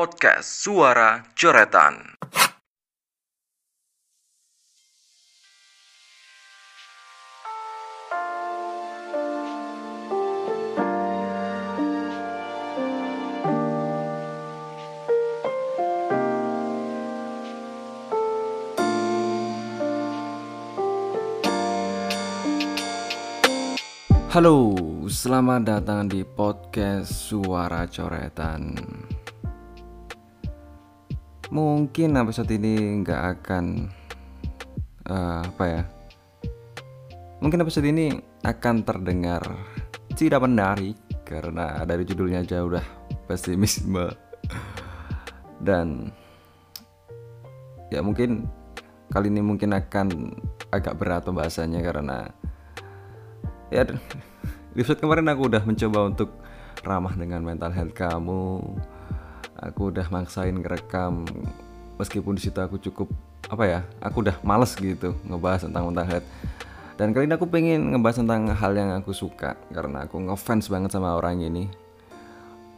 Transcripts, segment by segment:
Podcast Suara Coretan. Halo, selamat datang di podcast Suara Coretan. Mungkin episode ini nggak akan eh, apa ya? Mungkin episode ini akan terdengar tidak menarik karena dari judulnya aja udah pesimisme dan ya mungkin kali ini mungkin akan agak berat pembahasannya karena ya episode kemarin aku udah mencoba untuk ramah dengan mental health kamu aku udah maksain ngerekam. Meskipun di situ aku cukup apa ya aku udah males gitu ngebahas tentang mental health dan kali ini aku pengen ngebahas tentang hal yang aku suka karena aku ngefans banget sama orang ini.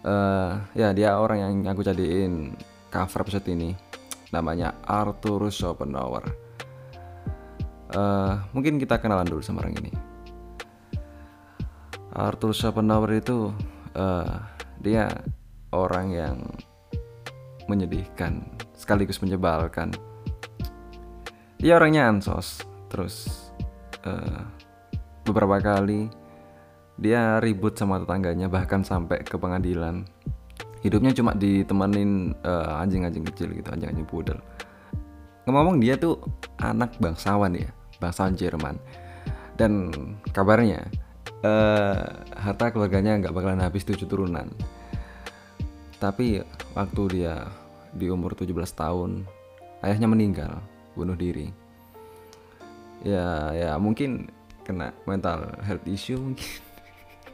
Eh, ya dia orang yang aku jadiin cover episode ini. Namanya Arthur Schopenhauer. Eh, mungkin kita kenalan dulu sama orang ini. Arthur Schopenhauer itu eh, dia orang yang menyedihkan sekaligus menyebalkan. Dia orangnya ansos, terus eh, beberapa kali dia ribut sama tetangganya bahkan sampai ke pengadilan. Hidupnya cuma ditemenin eh, anjing-anjing kecil gitu, anjing-anjing pudel. Ngomong dia tuh anak bangsawan ya, bangsawan Jerman. Dan kabarnya eh, harta keluarganya nggak bakalan habis tujuh turunan. Tapi waktu dia di umur 17 tahun, ayahnya meninggal, bunuh diri. Ya, ya mungkin kena mental health issue mungkin.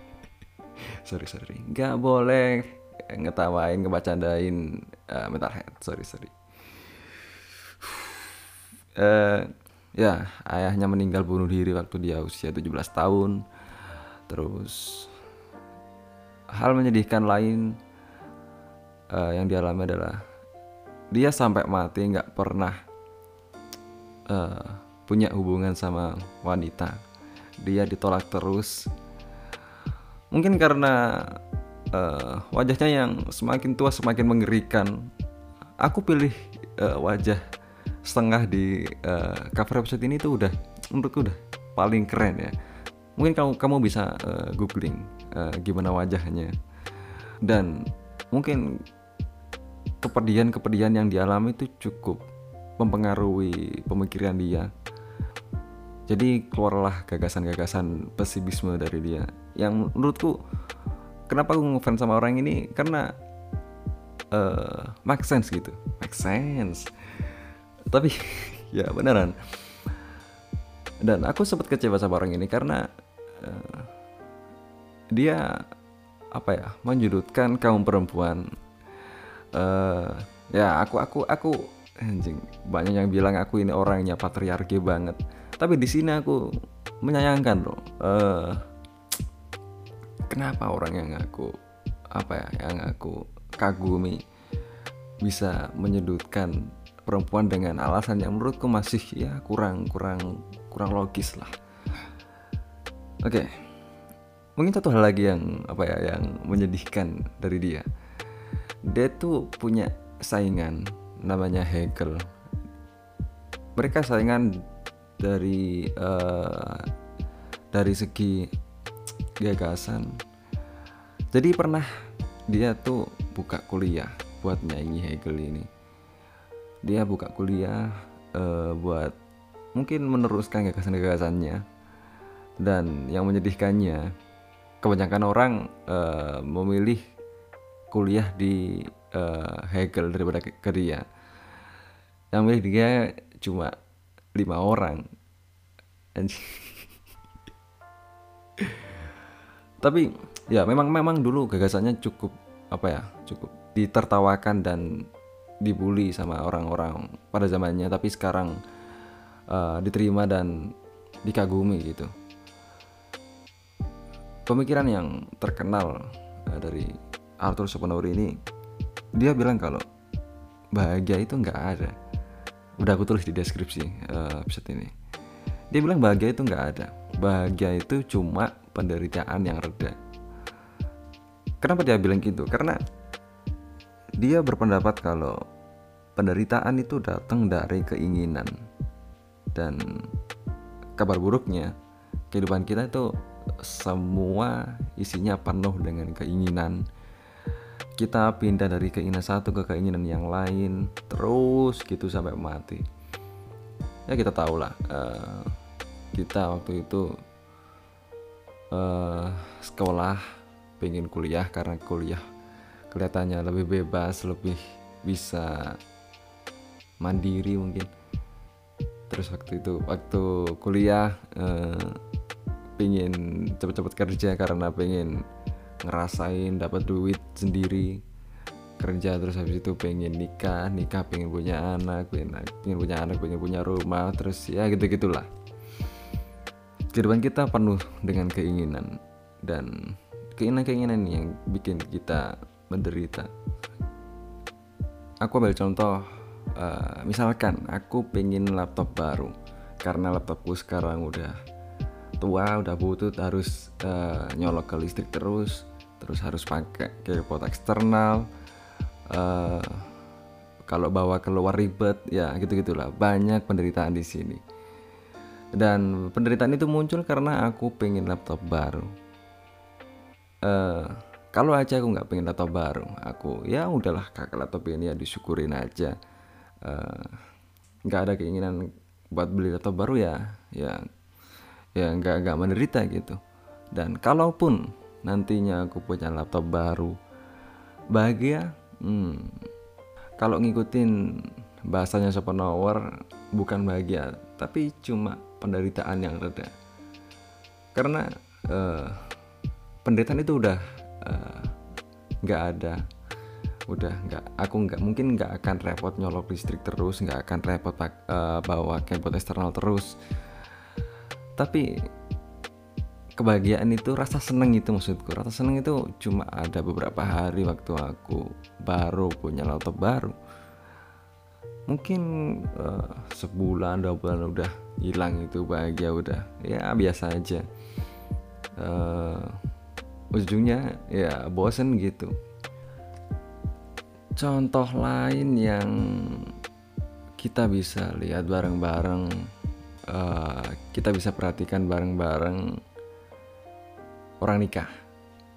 sorry sorry, nggak boleh ngetawain, ngebacandain eh, mental health. Sorry sorry. Eh, ya ayahnya meninggal bunuh diri waktu dia usia 17 tahun terus hal menyedihkan lain eh, yang dialami adalah dia sampai mati nggak pernah eh, punya hubungan sama wanita. Dia ditolak terus. Mungkin karena eh, wajahnya yang semakin tua semakin mengerikan. Aku pilih eh, wajah setengah di eh, cover episode ini tuh udah menurutku udah paling keren ya. Mungkin kamu kamu bisa eh, googling eh, gimana wajahnya. Dan mungkin kepedihan-kepedihan yang dialami itu cukup mempengaruhi pemikiran dia. Jadi keluarlah gagasan-gagasan pesimisme dari dia. Yang menurutku kenapa aku ngefans sama orang ini? Karena eh make sense gitu. Make sense. Tapi ya beneran. Dan aku sempat kecewa sama orang ini karena eh, dia apa ya menjudutkan kaum perempuan eh ya aku aku aku anjing. Banyak yang bilang aku ini orangnya patriarki banget. Tapi di sini aku menyayangkan loh. Eh kenapa orang yang aku apa ya yang aku kagumi bisa menyudutkan perempuan dengan alasan yang menurutku masih ya kurang kurang kurang logis lah. Oke. Mungkin satu hal lagi yang apa ya yang menyedihkan dari dia dia tuh punya saingan namanya Hegel. Mereka saingan dari eh, dari segi gagasan. Jadi pernah dia tuh buka kuliah buat nyanyi Hegel ini. Dia buka kuliah eh, buat mungkin meneruskan gagasan-gagasannya. Dan yang menyedihkannya kebanyakan orang eh, memilih kuliah di eh, Hegel daripada ke, dia. Yang milih dia cuma lima orang. Tapi ya memang memang dulu gagasannya cukup apa ya cukup ditertawakan dan dibully sama orang-orang pada zamannya tapi sekarang uh, diterima dan dikagumi gitu. Pemikiran yang terkenal uh, dari Arthur Schopenhauer ini dia bilang kalau bahagia itu nggak ada. Udah aku tulis di deskripsi uh, episode ini. Dia bilang bahagia itu nggak ada. Bahagia itu cuma penderitaan yang reda. Kenapa dia bilang gitu? Karena dia berpendapat kalau penderitaan itu datang dari keinginan dan kabar buruknya. Kehidupan kita itu semua isinya penuh dengan keinginan kita pindah dari keinginan satu ke keinginan yang lain terus gitu sampai mati. Ya kita tahu lah uh, kita waktu itu uh, sekolah pengen kuliah karena kuliah kelihatannya lebih bebas lebih bisa mandiri mungkin. Terus waktu itu waktu kuliah uh, pengen cepet-cepet kerja karena pengen ngerasain dapat duit sendiri kerja terus habis itu pengen nikah nikah pengen punya anak pengen, punya anak pengen punya rumah terus ya gitu gitulah kehidupan kita penuh dengan keinginan dan keinginan-keinginan yang bikin kita menderita. Aku ambil contoh uh, misalkan aku pengen laptop baru karena laptopku sekarang udah tua udah butut harus uh, nyolok ke listrik terus terus harus pakai keyboard eksternal uh, kalau bawa keluar ribet ya gitu gitulah banyak penderitaan di sini. Dan penderitaan itu muncul karena aku pengen laptop baru. Uh, kalau aja aku nggak pengen laptop baru aku ya udahlah kakak laptop ini ya disyukurin aja. Eh, nggak uh, ada keinginan buat beli laptop baru ya ya ya nggak nggak menderita gitu. Dan kalaupun nantinya aku punya laptop baru. Bahagia? Hmm, kalau ngikutin bahasanya Schopenhauer bukan bahagia tapi cuma penderitaan yang reda. Karena uh, penderitaan itu udah eh, nggak uh, ada. Udah nggak aku nggak mungkin nggak akan repot nyolok listrik terus nggak akan repot uh, bawa keyboard eksternal terus. Tapi kebahagiaan itu rasa seneng itu maksudku. Rasa seneng itu cuma ada beberapa hari waktu aku baru punya laptop baru. Mungkin uh, sebulan dua bulan udah hilang itu bahagia udah. Ya biasa aja. Uh, ujungnya ya bosen gitu. Contoh lain yang kita bisa lihat bareng-bareng uh, kita bisa perhatikan bareng-bareng orang nikah.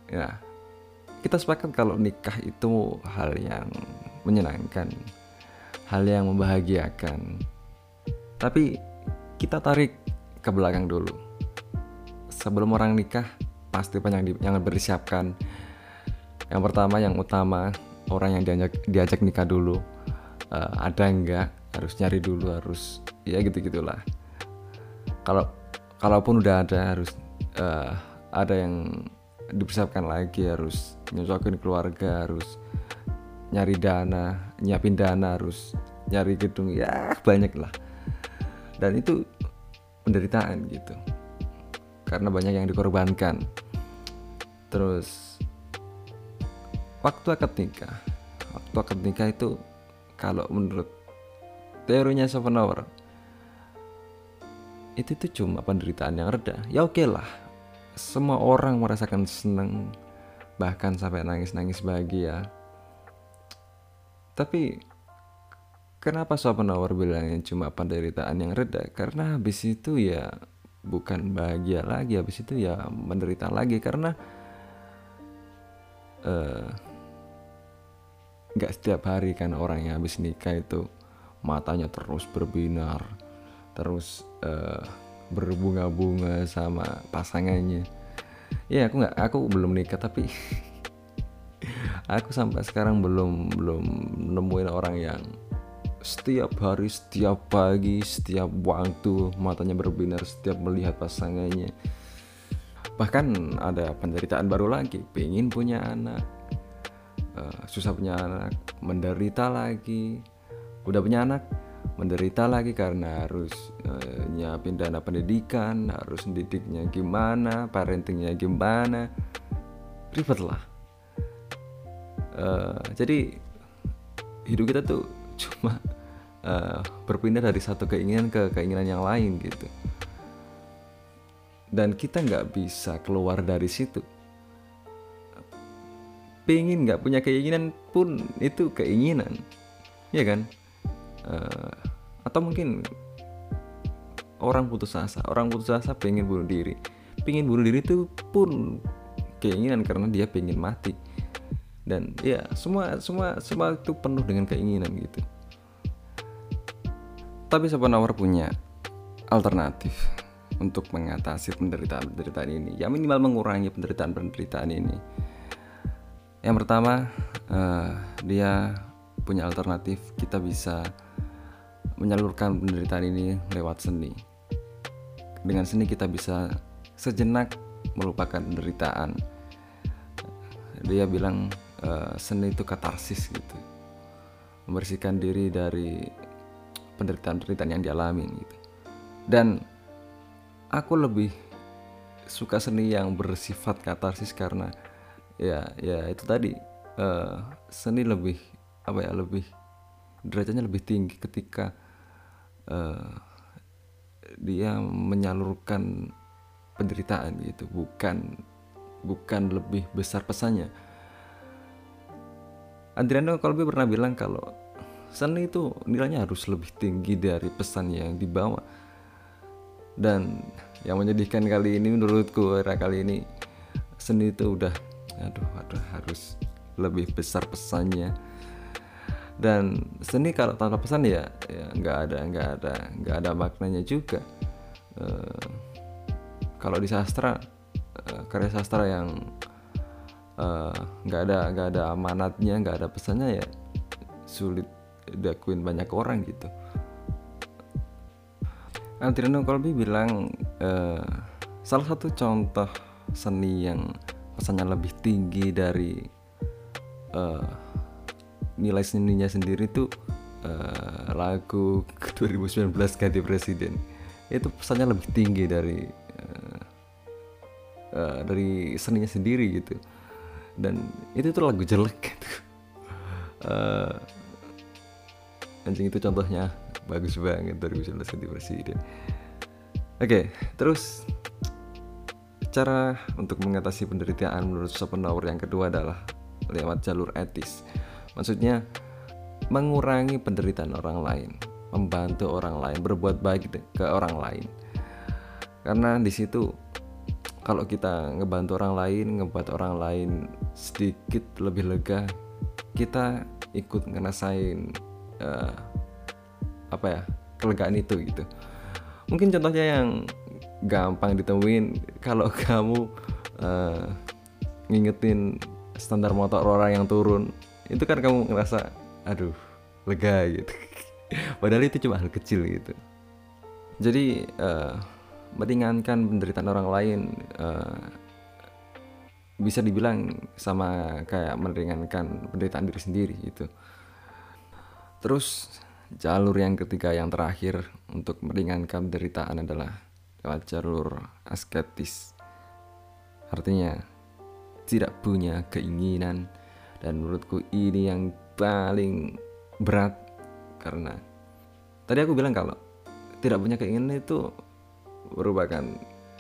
Ya kita sepakat kalau nikah itu hal yang menyenangkan hal yang membahagiakan. Tapi kita tarik ke belakang dulu. Sebelum orang nikah pasti banyak yang bersiapkan. Yang pertama yang utama orang yang diajak diajak nikah dulu. Uh, ada enggak? Harus nyari dulu harus ya gitu gitulah kalau kalaupun udah ada harus uh, ada yang dipersiapkan lagi harus nyocokin keluarga harus nyari dana nyiapin dana harus nyari gedung ya banyak lah. Dan itu penderitaan gitu. Karena banyak yang dikorbankan. Terus waktu akad nikah. Waktu akad nikah itu kalau menurut teorinya Schopenhauer itu tuh cuma penderitaan yang reda. Ya oke okay lah semua orang merasakan senang bahkan sampai nangis-nangis bahagia. Tapi kenapa Schopenhauer bilangnya cuma penderitaan yang reda? Karena habis itu ya bukan bahagia lagi habis itu ya menderita lagi. Karena uh, setiap hari kan orang yang habis nikah itu matanya terus berbinar terus uh, berbunga-bunga sama pasangannya ya aku nggak aku belum nikah tapi aku sampai sekarang belum belum nemuin orang yang setiap hari, setiap pagi, setiap waktu matanya berbinar setiap melihat pasangannya. Bahkan ada penderitaan baru lagi, pengen punya anak, uh, susah punya anak, menderita lagi, udah punya anak, menderita lagi karena harus uh, nyiapin dana pendidikan, harus didiknya gimana, parentingnya gimana, ribet lah. Uh, jadi hidup kita tuh cuma uh, berpindah dari satu keinginan ke keinginan yang lain gitu. Dan kita nggak bisa keluar dari situ. Pengen nggak punya keinginan pun itu keinginan. Ya kan uh, atau mungkin orang putus asa. Orang putus asa pengen bunuh diri. Pengen bunuh diri itu pun keinginan karena dia pengen mati. Dan ya semua semua semua itu penuh dengan keinginan gitu. Tapi Schopenhauer punya alternatif untuk mengatasi penderitaan-penderitaan ini? Ya minimal mengurangi penderitaan-penderitaan ini. Yang pertama uh, dia punya alternatif. Kita bisa menyalurkan penderitaan ini lewat seni. Dengan seni kita bisa sejenak melupakan penderitaan. Dia bilang uh, seni itu katarsis gitu. Membersihkan diri dari penderitaan-penderitaan yang dialami gitu. Dan aku lebih suka seni yang bersifat katarsis karena ya ya itu tadi uh, seni lebih apa ya lebih derajatnya lebih tinggi ketika uh, dia menyalurkan penderitaan gitu. Bukan bukan lebih besar pesannya. Adriano Colby pernah bilang kalau seni itu nilainya harus lebih tinggi dari pesan yang dibawa. Dan yang menyedihkan kali ini menurutku era kali ini seni itu udah aduh aduh harus lebih besar pesannya dan seni kalau tanpa pesan ya ya nggak ada nggak ada nggak ada maknanya juga. Uh, kalau di sastra uh, karya sastra yang eh, nggak uh, ada nggak ada amanatnya nggak ada pesannya ya sulit diakuin banyak orang gitu. Adriano Colby bilang uh, salah satu contoh seni yang pesannya lebih tinggi dari uh, nilai seninya sendiri tuh uh, lagu 2019 ganti presiden. Itu pesannya lebih tinggi dari uh, uh, dari seninya sendiri gitu. Dan itu tuh lagu jelek gitu. Uh, anjing itu contohnya bagus banget 2019 ganti presiden. Oke okay, terus Cara untuk mengatasi penderitaan menurut Schopenhauer yang kedua adalah lewat jalur etis. Maksudnya mengurangi penderitaan orang lain, membantu orang lain, berbuat baik ke orang lain. Karena di situ kalau kita ngebantu orang lain, ngebuat orang lain sedikit lebih lega, kita ikut ngerasain uh, apa ya kelegaan itu gitu. Mungkin contohnya yang gampang ditemuin kalau kamu uh, ngingetin standar motor orang yang turun itu kan kamu ngerasa aduh lega gitu. Padahal itu cuma hal kecil gitu. Jadi uh, meringankan penderitaan orang lain uh, bisa dibilang sama kayak meringankan penderitaan diri sendiri gitu. Terus jalur yang ketiga yang terakhir untuk meringankan penderitaan adalah lewat jalur asketis. Artinya tidak punya keinginan dan menurutku ini yang paling berat karena tadi aku bilang kalau tidak punya keinginan itu merupakan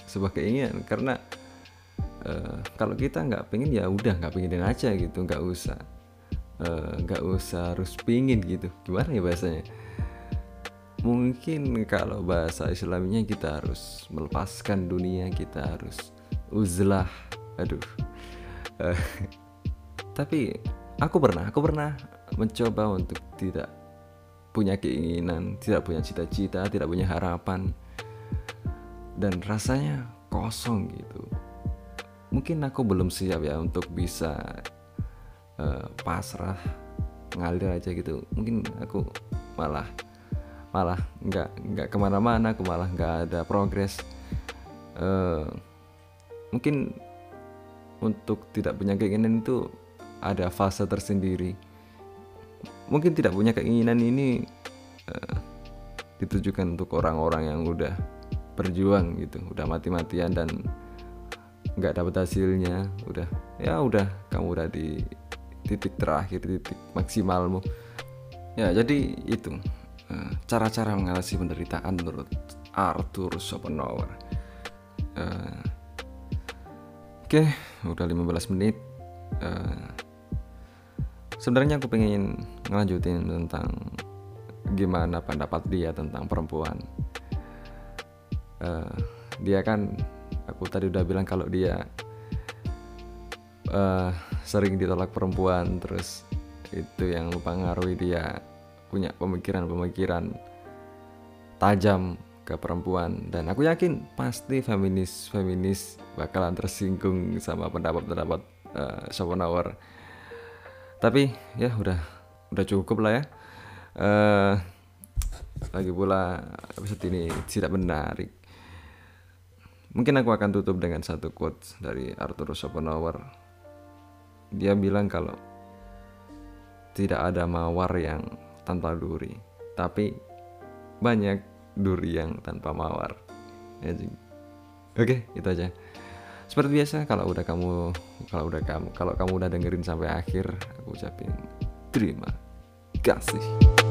sebuah keinginan. Karena uh, kalau kita nggak pengen ya udah nggak pengen aja gitu nggak usah eh, nggak uh, usah harus pingin gitu. Gimana ya bahasanya? Mungkin kalau bahasa Islaminya kita harus melepaskan dunia kita harus uzlah. Aduh. Uh, tapi aku pernah aku pernah mencoba untuk tidak punya keinginan tidak punya cita-cita tidak punya harapan. Dan rasanya kosong gitu. Mungkin aku belum siap ya untuk bisa uh, pasrah ngalir aja gitu. Mungkin aku malah malah nggak nggak ke mana-mana aku malah nggak ada progres. Uh, mungkin untuk tidak punya keinginan itu ada fase tersendiri. Mungkin tidak punya keinginan ini uh, ditujukan untuk orang-orang yang udah berjuang gitu udah mati-matian dan nggak dapat hasilnya udah ya udah kamu udah di titik terakhir titik maksimalmu. Ya jadi itu eh, cara-cara mengatasi penderitaan menurut Arthur Schopenhauer. Eh, oke udah 15 menit Eh, sebenarnya aku pengen ngelanjutin tentang gimana pendapat dia tentang perempuan. Eh, dia kan aku tadi udah bilang kalau dia eh, sering ditolak perempuan terus itu yang mempengaruhi dia punya pemikiran-pemikiran tajam ke perempuan. Dan aku yakin pasti feminis feminis bakalan tersinggung sama pendapat-pendapat eh, Schopenhauer tapi ya udah udah cukup lah ya. Eh lagi pula episode ini tidak menarik. Mungkin aku akan tutup dengan satu quote dari Arthur Schopenhauer. Dia bilang kalau tidak ada mawar yang tanpa duri tapi banyak duri yang tanpa mawar. Anjing. oke itu aja seperti biasa kalau udah kamu kalau udah kamu kalau kamu udah dengerin sampai akhir aku ucapin terima kasih